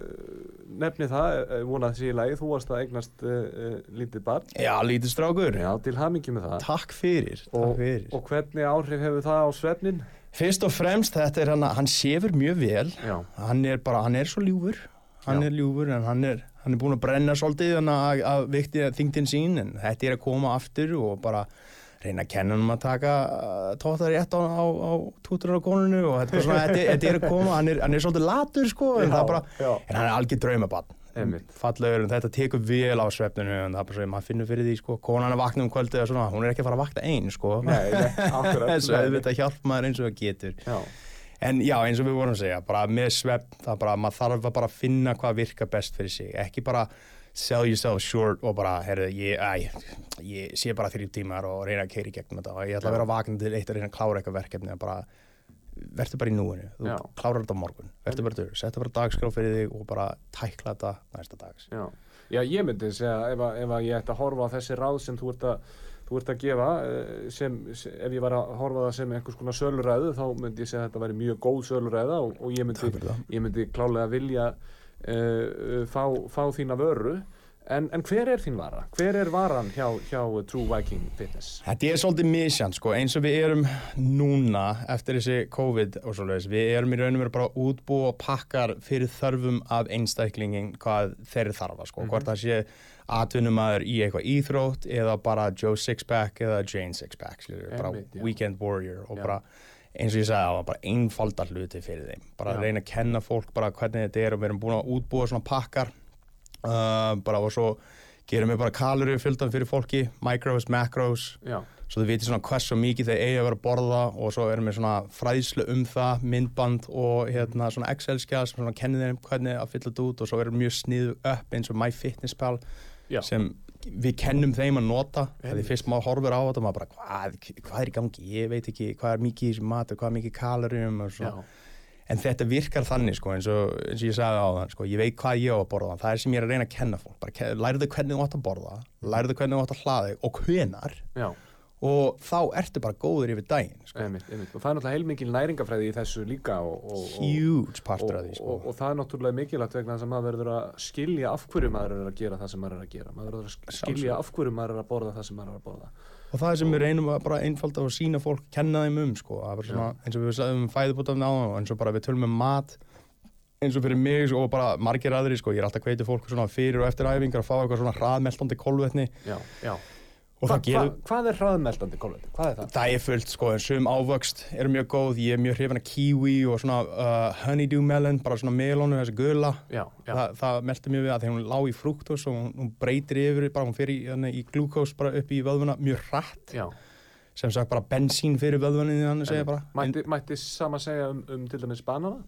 nefni það, uh, vonað þessi í lagi, þú varst að eignast uh, lítið barn. Já, lítið strákur. Já, til hamingi með það. Takk fyrir, takk fyrir. og hvernig áhrif hefur það á svefnin? Fyrst og fremst, þetta er hann, hann sefur mjög vel, Já. hann er bara, hann er svo ljúfur, hann Já. er ljúfur, en hann er, hann er búinn að brenna svolítið þannig að, að vikti þingdin sín, en þetta er að koma aftur og bara reyna að kenna hann að taka uh, tóttar rétt á, á, á tútur á konunu og þetta er, svona, þetta, þetta er að koma, hann er, hann er svolítið latur sko, en Já, það er bara, en hann er algjör draumabann. Fallegur, en þetta tekur vel á svefninu en það er bara svo, maður finnur fyrir því sko, konan er vakna um kvöldið og svona, hún er ekki að fara að vakna einn sko, Nei, akkurat. þessu auðvitað hjálp maður eins og það getur. Já. en já, eins og við vorum að segja, bara með svefn það er bara, maður þarf að bara finna hvað virkar best fyrir sig, ekki bara sell yourself short og bara, herru, ég, æ, ég sé bara þrjú tímar og reyna að keira í gegnum þetta og ég ætla að vera vakna til eitt að reyna að klára eitthvað verkefni bara, verður bara í núinu. Þú Já. klárar þetta morgun, verður bara til setja bara dagskrá fyrir þig og bara tækla þetta næsta dags. Já, já ég myndi segja ef, að, ef að ég ætti að horfa á þessi ráð sem þú ert að, þú ert að gefa eh, sem, sem, ef ég var að horfa það sem einhvers konar söluræðu þá myndi ég segja að þetta væri mjög góð söluræða og, og ég, myndi, ég myndi klálega vilja uh, fá, fá þína vöru en, en hver er þín vara? Hver er varan hjá, hjá True Viking Fitness? Þetta er svolítið misjant sko, eins og við erum núna eftir þessi COVID og svoleiðis, við erum í raun og veru bara að útbúa pakkar fyrir þörfum af einstaklingin hvað þeir þarfa sko, hvort það sé atvinnumæður í eitthvað íþrótt eða bara Joe Sixpack eða Jane Sixpack, skilur, bara já. Weekend Warrior og Já. bara eins og ég sagði á, bara einfalda hluti fyrir þeim, bara að reyna að kenna fólk bara hvernig þetta er og við erum búin að útbúa svona pakkar uh, bara og svo gerum við bara kalori fjöldan fyrir fólki, micros, macros. Já, svo þau viti svona hversu mikið þeir eigi að vera að borða og svo erum við svona fræðslu um það, myndband og hérna svona Excel-skjað sem svona kennir þeim hvernig að fylla þetta út og svo erum við mjög sniðu upp eins og MyFitnessPal Já. sem við kennum þeim að nota. Þegar fyrst maður horfir á þetta maður bara hvað, hvað er í gangi, ég veit ekki hvað er mikið í matur, hvað er mikið kaloríum? Og já, svona En þetta virkar þannig sko eins og, eins og ég sagði á það sko, ég veit hvað ég á að borða, það er sem ég er að reyna að kenna fólk, bara ke- lærðu hvernig þú átt að borða, lærðu hvernig þú átt að hlaða og hvenar já, og þá ertu bara góður yfir daginn sko. einmitt, einmitt. Og það er náttúrulega heilmikil næringafræði í þessu líka og, og, Huge partur af því sko. og, og það er náttúrulega mikilvægt vegna þess að maður verður að skilja af hverju maður er að gera það sem maður er að gera maður verður að sk- skilja af hverju maður er að borða það sem maður er að borða og það er sem við reynum að bara einfalda og sína fólk, kenna þeim um sko. svona, eins og við sagðum um fæðubótafni á og eins og bara við tölum um mat eins og fyrir mig sko, og bara margir aðri sko, ég er alltaf hveiti fólk fyrir og eftir æfingar að fá eitthvað svona hraðmeltandi kolvetni já, já. Hva, hva, hvað er hraðmeldandi kolvetni? Hvað er það? Það er fullt sko, en sum ávöxt eru mjög góð, ég er mjög hrifin af kiwi og svona uh, honeydew melon, bara svona melónu, þessi gula. Já, já. Þa, það meldi mjög við að því hún lá í frúktos og hún, hún breytir yfir, bara hún fer í, í glúkós bara upp í vöðvuna mjög hratt, Já, sem sagt bara bensín fyrir vöðvunni þannig segja bara. Mætti, mætti sama segja um, um til dæmis banana?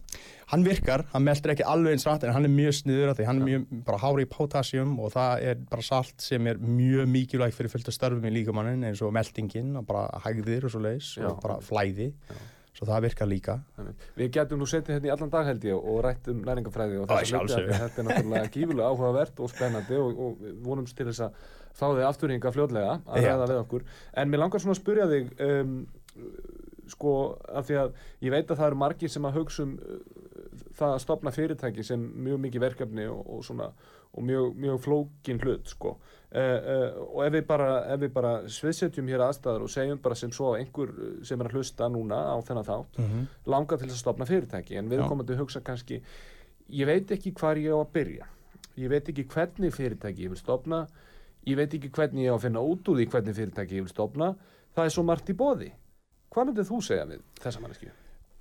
hann virkar, hann meldir ekki alveg eins hratt en hann er mjög sniður af því hann er mjög bara hári í potassium og það er bara salt sem er mjög mikilvægt fyrir fullt af störfum í líkamannin eins og meldingin og bara hægðir og svo leis Já. og bara flæði, svo það virkar líka. Við getum nú setið hérna í allan dag held ég og rætt um næringafræði og Að þess að þetta er náttúrulega gífulega áhugavert og spennandi og, og vonumst til þess að fá þig afturhinga fljótlega að ræða við okkur. En mér langar svona að spyrja þig um, sko af því að ég veit að það eru margir sem að hugsa um uh, það að stopna fyrirtæki sem mjög mikið verkefni og, og svona og mjög, mjög flókin hlut sko. uh, uh, og ef við bara, bara sviðsetjum hér aðstæður og segjum bara sem svo einhver sem er að hlusta núna á þennan þátt Mhm. langar til að stopna fyrirtæki en við komum til að hugsa kannski ég veit ekki hvar ég á að byrja ég veit ekki hvernig fyrirtæki ég vil stopna ég veit ekki hvernig ég á að finna út úr því hvernig fyrirtæki ég vil stopna það er svo margt í bóði hvað myndir þú segja við þessa mannesku?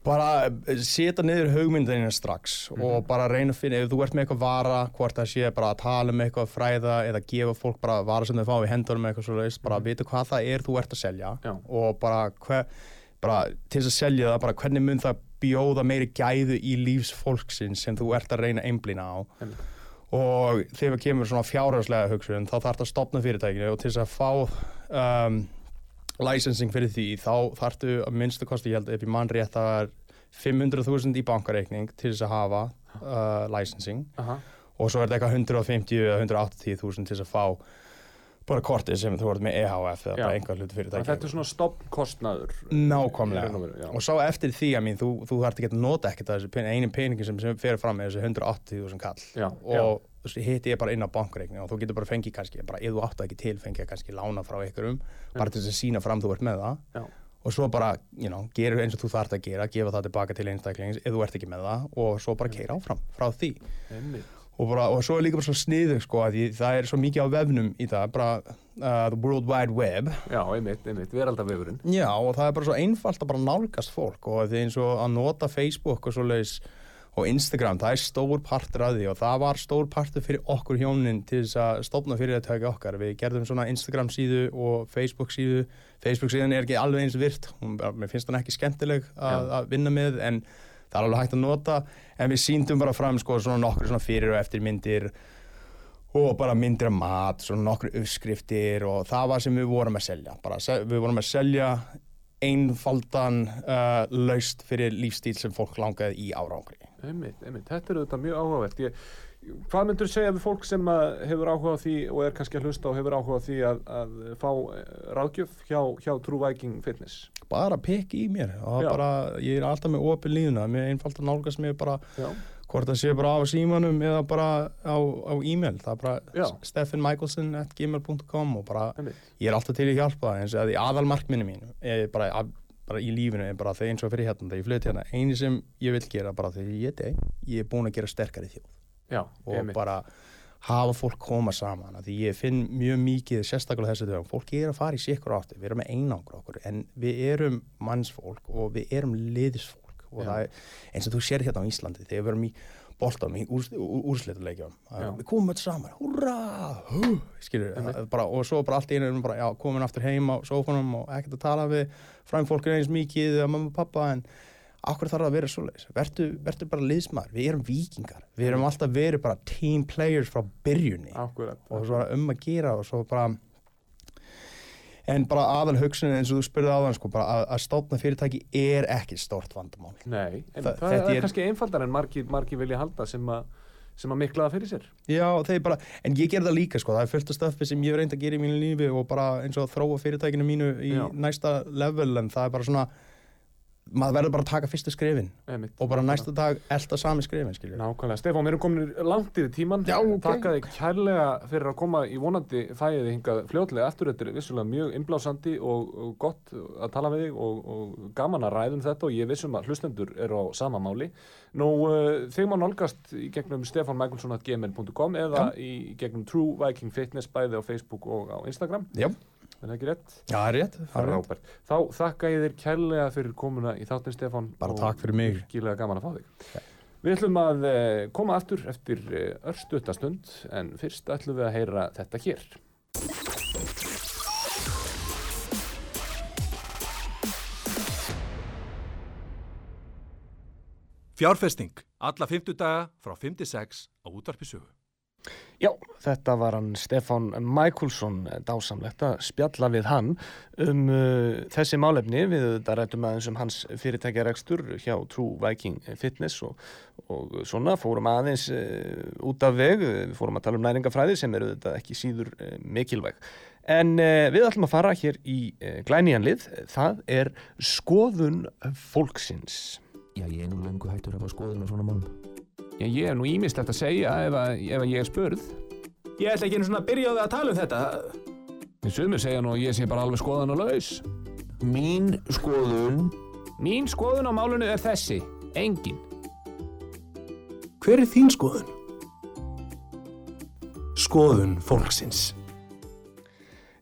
bara eh, setja niður hugmyndinina strax og bara reyna að finna, ef þú ert með eitthvað vara hvort það sé bara að tala um eitthvað fræða eða gefa fólk bara vara sem þau fá í hendunum eitthvað svo leiðist, bara vita hvað það er þú ert að selja Já. og bara, hver, bara til þess að selja það, bara hvernig mun það bjóða meiri gæðu í lífs fólksins sem þú ert að reyna að einblýna á Einmitt. Og þegar við kemur svona fjárhagslega hugsun þá þarf það að stopna fyrirtækinu og til þess að fá um, licensing fyrir því þá þarftu að minnstu kosti, ég held ef ég mann rétt það er 500.000 í bankareikning til þess að hafa uh, licensing Aha. og svo er þetta eitthvað 150 eða 180.000 til þess að fá bara kortið sem þú ert með EHF eða Já. bara einhver hluti að fyrirtæki þetta er svona stopnkostnaður Nákvæmlega. Og já. svo eftir því að mín, þú, þú þarft ekki að nota ekkert af þessu pen, einin peningi sem, sem fer fram með þessu 180.000 kall Já, og þessi hitti ég bara inn á bankreikni og þú getur bara fengið kannski, bara ef þú áttu ekki til fengið kannski lána frá einhverjum bara til þess að sína fram þú ert með það Já. og svo bara, you know, gerur eins og þú þarft að gera gefa það tilbaka til einstaklings ef þú ert ekki með það og svo bara keira áfram frá því Einmitt. Og, bara, og svo er líka bara svo sniðu sko, að því, það er svo mikið á vefnum í það bara uh, the world wide web Já, einmitt, einmitt, veraldavefurinn Já, og það er bara svo einfalt að bara nálgast fólk og því eins og að nota Facebook og svo leiðis og Instagram, það er stór partur af því og það var stór partur fyrir okkur hjónin til þess að stofna fyrirtæki okkar. Við gerðum svona Instagram síðu og Facebook síðu. Facebook síðan er ekki alveg eins virt, mér finnst hann ekki skemmtileg að, að vinna með en það er alveg hægt að nota en við síndum bara fram sko svona nokkur svona fyrir og eftir myndir og bara myndir af mat, svona nokkur uppskriftir og það var sem við vorum að selja. Bara, við vorum að selja einfaldan uh, laust fyrir lífstíl sem fólk langaði í árangri. Einmitt, einmitt, þetta er auðvitað mjög áhugavert ég, Hvað myndur segja við fólk sem hefur áhuga á því og er kannski að hlusta og hefur áhuga á því að, að fá eh, ráðgjöf hjá, hjá True Viking Fitness? Bara pikk í mér. Bara, ég er alltaf með opið líðuna, mér er einfalt að nálgast mér bara Já. hvort það sé bara á símanum eða bara á, á e-mail, það er bara steffinmichaelson at gmail.com og bara Einmitt. ég er alltaf til að hjálpa eins og að því aðalmarkminni mín er bara, að, bara í lífinu er bara þegar eins og fyrir hérna þegar ég flytti hérna, eini sem ég vil gera bara þegar ég deg, ég er búin að gera sterkari þjóð Já, og einmitt. bara hafa fólk koma saman því ég finn mjög mikið sérstaklega þessu dögum, fólk er að fara í sikkur áttu við erum með einangur okkur en við erum mannsfólk og við erum liðisfólk og það er eins og þú sér hérna á Íslandi þegar við erum í boltanum í úr, úr, úrslituleikjum Já. við komum öll saman, húrra hú, skilur, bara, og svo bara allt einu erum bara, já, komin aftur heim á sófanum og ekkert að tala við fræm fólk eins mikið eða mamma og pappa en Akkur þarf að vera svoleiðis? Vertu, vertu bara liðsmaður, við erum vikingar, við erum alltaf verið bara team players frá byrjunni. Akkurat, og svo um að gera og svo bara en bara aðal hugsunin eins og þú spurði áðan sko, bara að, að stofna fyrirtæki er ekki stórt vandamál. Nei, en Þa- það, er, er- kannski einfaldar en margir, margir vilja halda sem að sem að miklaða fyrir sér. Já, bara, en ég ger það líka sko, það er fullt af stöffi sem ég hef reynd að gera í mínu lífi og bara eins og þróa fyrirtækinu mínu í Já. næsta level en það er bara svona maður verður bara að taka fyrstu skrifin Einmitt. og bara næsta dag elda sami skrifin skilju Nákvæmlega, Stefán, við erum komin langt yfir tíman Já, ok. Takka þig kærlega fyrir að koma í vonandi fæðið hingað fljótlega eftir Þetta er vissulega mjög innblásandi og, og gott að tala við þig og, og gaman að ræðum þetta og ég vissum að hlustendur eru á sama máli. Nú, uh, þig má nálgast í gegnum stefanmichaelsson.gmail.com eða í gegnum True Viking Fitness bæði á Facebook og á Instagram. Já, Er það ekki rétt? Já, það er rétt, það er rétt. Frábært. Þá þakka ég þér kærlega fyrir komuna í þáttin Stefán Bara og takk fyrir mig. Virkilega gaman að fá þig Við ætlum að eh, koma aftur eftir eh, örstuttastund en fyrst ætlum við að heyra þetta hér Fjárfesting, alla 50 daga frá 5-6 á útvarpi sögu. Já, þetta var hann Stefán Michaelsson dásamlegt að spjalla við hann um uh, þessi málefni. Við þetta rættum aðeins um hans fyrirtækjarekstur hjá True Viking Fitness og, og svona fórum aðeins uh, út af veg, við fórum að tala um næringafræði sem eru þetta ekki síður uh, mikilvæg. En uh, við ætlum að fara hér í uh, glænýjanlið, það er skoðun fólksins. Já, ég er nú löngu hættur að hafa skoðun á svona málum. Já, ég er nú ímislegt að segja ef, að, ef að ég er spurð. Ég ætla ekki einu svona að byrja á það að tala um þetta. Þið sumir segja nú að ég sé bara alveg skoðan og laus. Mín skoðun Mín skoðun á málunu er þessi. Engin. Hver er þín skoðun? Skoðun fólksins.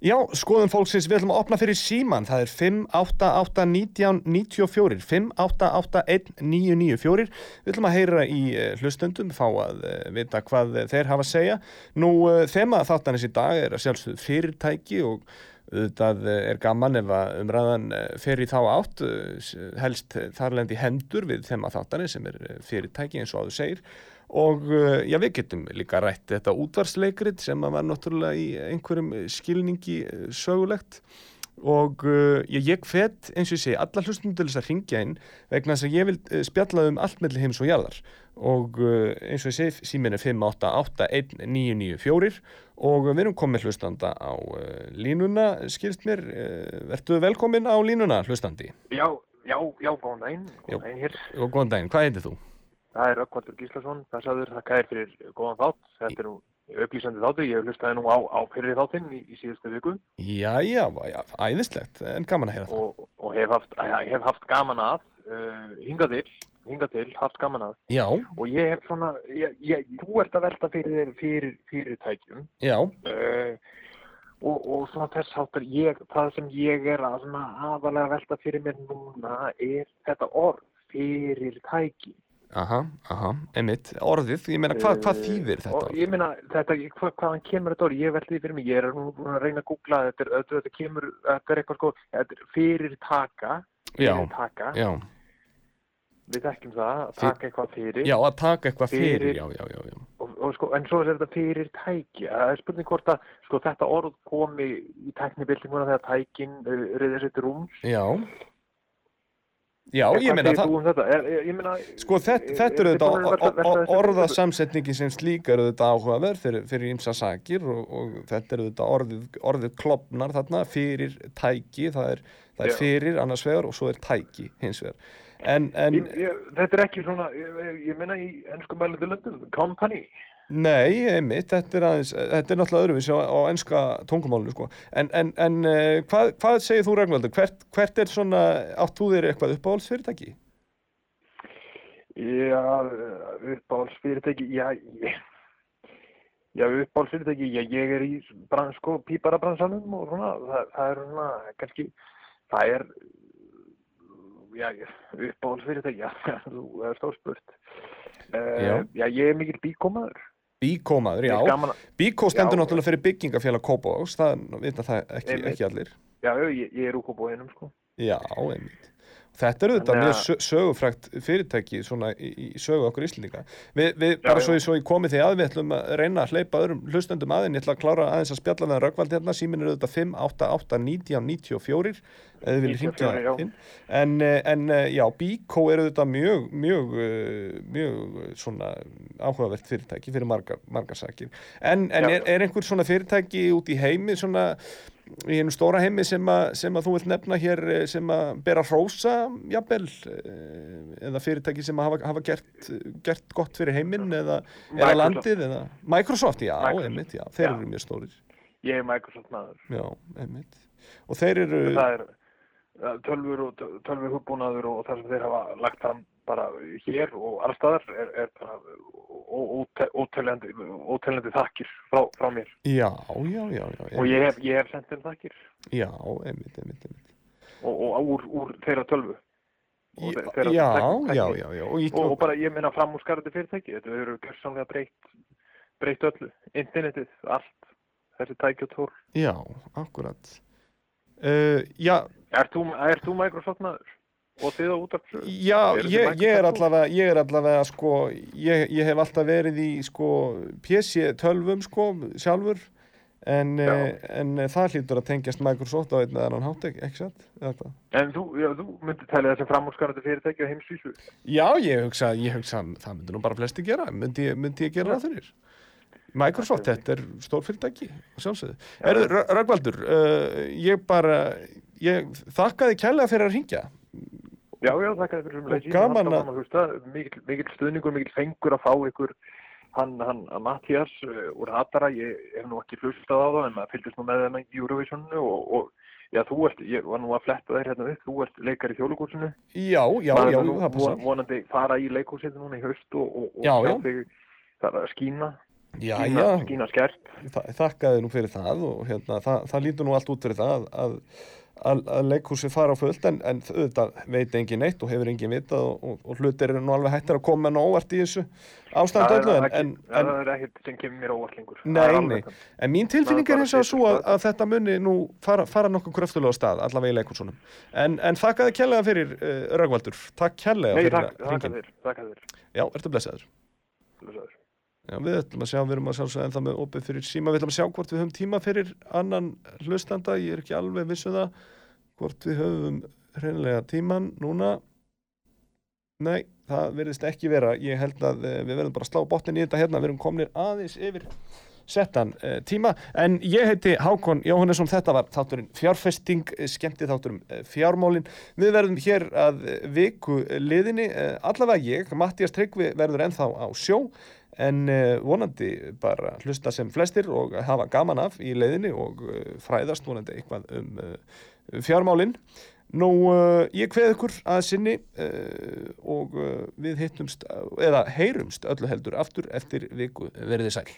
Já, skoðun fólksins, við ætlum að opna fyrir síman. Það er 5881994, 5881994. Við ætlum að heyra í eh, hlustundum, fá að eh, vita hvað þeir hafa að segja. Nú, eh, þema þáttanis í dag er að sjálfsögðu fyrirtæki og auðvitað er gaman ef að umræðan fer í þá átt, helst þarlendi hendur við þema þáttanis sem er fyrirtæki eins og áður segir. Og uh, já, við getum líka rætt þetta útvarsleikrit sem að var náttúrulega í einhverjum skilningi uh, sögulegt og uh, ég, fett eins og ég segi alla hlustum til þess að ringja inn vegna þess að ég vil spjalla um allt melli heims og jarðar og uh, eins og ég segi símin er 5881994 og við erum komið hlustanda á uh, línuna, skilst mér, verðtu velkomin á línuna hlustandi? Já, já, já, góðan daginn, góðan daginn hér. Góðan daginn, hvað heitir þú? Það er Rökkvaldur Gíslason, passaður, þakka þér fyrir góðan þátt. Þetta er nú upplýsandi þáttu, ég hef hlustaði nú á, á fyrir þáttinn í, í síðustu viku. Já, já, já, æðislegt, en gaman að heyra það. Og, og hef, haft, hef haft gaman að, uh, hingað til, hingað til, haft gaman að. Já. Og ég hef svona, ég, ég, þú ert að velta fyrir þér fyrir fyrirtækjum. Já. Uh, og, og svona þess háttar, ég, það sem ég er að svona aðalega velta fyrir mér núna er þetta orð fyrirtæki. Aha, aha, einmitt, orðið, ég meina, hvað, hvað þýðir þetta? Og ég meina, þetta, hvað, hvaðan kemur þetta orð, ég veldi fyrir mig, ég er nú að reyna að googla þetta, þetta, þetta kemur, þetta er eitthvað sko, þetta er fyrirtaka, fyrirtaka, já, já. við þekkjum það, að taka eitthvað fyrir. Já, að taka eitthvað fyrir, fyrir já, já, já, já. Og, og sko, en svo er þetta fyrirtæki, það er spurning hvort að, sko, þetta orð komi í tæknibildinguna þegar tækin reyðir sér til rúms. Já. Já, ég meina það, um er, ég meina, sko þetta, þetta eru þetta orðasamsetningi sem slíka eru þetta áhugaverð fyrir, fyrir ímsa sakir og, og þetta eru þetta orðið, orðið klopnar þarna fyrir tæki, það er, það er fyrir annars vegar og svo er tæki hins vegar. En, en, ég, ég, þetta er ekki svona, ég, ég meina í ennsku mæluðu löndum, company. Nei, einmitt, þetta er, aðeins, þetta er náttúrulega öðruvísi á, á ennska tungumálinu sko. En, en, en uh, hvað, hvað segir þú Ragnvaldur? Hvert, hvert er svona, átt þú þér eitthvað uppáhaldsfyrirtæki? Já, uppáhaldsfyrirtæki, já, já, uppáhaldsfyrirtæki, já, ég er í brans, sko, píparabransanum og svona, það, það er svona, kannski, það er, já, uppáhaldsfyrirtæki, já, þú er stórspurt. Uh, já. já, ég er mikil bíkómaður. Bíkómaður, já. Bíkó stendur já, náttúrulega fyrir byggingafélag Kópavóks, það vita það ekki, ekki allir. Já, ég, ég er úr Kópavóinum, sko. Já, einmitt. Þetta eru þetta mjög sö sögufrækt fyrirtæki svona í, í sögu okkur íslendinga. Vi, við, já, bara svo ég, svo ég komið því að við ætlum að reyna að hleypa öðrum hlustendum aðeins, ég ætla að klára aðeins að spjalla með Röggvald hérna, símin eru þetta 5881994 eða viljið hringja inn en, en já, Bíkó eru þetta mjög mjög, mjög svona áhugavert fyrirtæki fyrir margar, margar sakir. En, en er, er einhver svona fyrirtæki út í heimi svona í einu stóra heimi sem, a, sem að þú vilt nefna hér sem að bera hrósa jafnvel eða fyrirtæki sem hafa, hafa gert, gert gott fyrir heiminn eða, eða landið eða? Microsoft, já, Microsoft. einmitt, já, þeir já. eru mjög stórir. Ég er Microsoft maður. Já, einmitt. Og þeir eru það er tölfur og tölfur hugbúnaður og það sem þeir hafa lagt fram bara hér og allstaðar er, er bara óteljandi þakkir frá, frá mér. Já, já, já, já og ég hef, ég hef sendt þeim þakkir. Já, einmitt, einmitt, einmitt. Og, og úr, úr þeirra tölvu. Já, þeirra já, já, já, já og, og, og bara ég minna fram úr skarði fyrirtæki. Þetta eru gerðsamlega breytt breytt öllu, internetið, allt. Þessi tæki og tól. Já, akkurat. Uh, Já Er þú, er þú Microsoft maður? Og þið á útarpsöðu? Já, ég, ég er allavega, ég er allavega, sko, ég, ég hef alltaf verið í, sko, PC 12 sko, sjálfur, en, en það hlýtur að tengjast Microsoft á einn eða annan hátt, ekki satt? En þú, já, þú myndir tala þessi framúrskarandi fyrirtæki á heimsvísu? Já, ég hugsa, ég hugsa, það myndir nú bara flesti gera, myndi, myndi ég gera það fyrir. Microsoft, þetta er stór fyrirtæki, sjálfsögðu. Erðu, Ragvaldur, uh, ég bara, ég þakka þið kærlega fyrir að ringja Já, já, þakka þér fyrir um leysi. gaman að-. Hlusta, mikill, mikill stuðningur, mikill fengur að fá ykkur hann, hann, að Mattias uh, úr Hatara, ég hef nú ekki hlustað á það en maður fylgist nú með þeim í Eurovisionu og, og já, þú ert, ég var nú að fletta þér hérna upp, þú ert leikar í þjóðlugúsinu. Já, já, Maður já, það passa. von- vonandi fara í leikhúsinu núna í haust og, og, og Já, sjá já. þig þar að skína, Já, skína, já. skína skert. Þa- Þakkaði nú fyrir það og hérna, það, það lítur nú allt út fyrir það að, að, að, að leikhúsi fara á fullt en, en auðvitað veit engin neitt og hefur engin vitað og, og, og hlutir eru nú alveg hættir að koma en óvart í þessu ástand öllu en, en, en það er ekkert sem kemur mér óvart lengur. Nei, nei, en mín tilfinning er eins og svo að, að þetta muni nú fara, fara nokkuð kröftulega stað, allavega í leikursunum. En, en þakkaði kærlega fyrir uh, takk Nei, fyrir takk, þér, takk þér. Já, ertu blessaður. Blessaður. Já, við ætlum að sjá, við erum að sjálfsögða ennþá með opið fyrir síma, við ætlum að sjá hvort við höfum tíma fyrir annan hlustanda, ég er ekki alveg vissu það, hvort við höfum hreinlega tíman núna. Nei, það verðist ekki vera, ég held að eh, við verðum bara að slá botnin í þetta hérna, við erum komnir aðeins yfir settan uh, tíma, en ég heiti Hákon Jóhannesson, þetta var þátturinn fjárfesting, eh, skemmti þátturum fjármálin, við verðum hér að eh, viku liðinni, allavega ég, Mattias Tryggvi verður ennþá á sjó, en uh, vonandi bara hlusta sem flestir og hafa gaman af í leiðinni og uh, fræðast vonandi eitthvað um uh, fjármálin. Nú, ég kveð ykkur að sinni og við hittumst, eða heyrumst öllu heldur aftur eftir viku verðið sæl.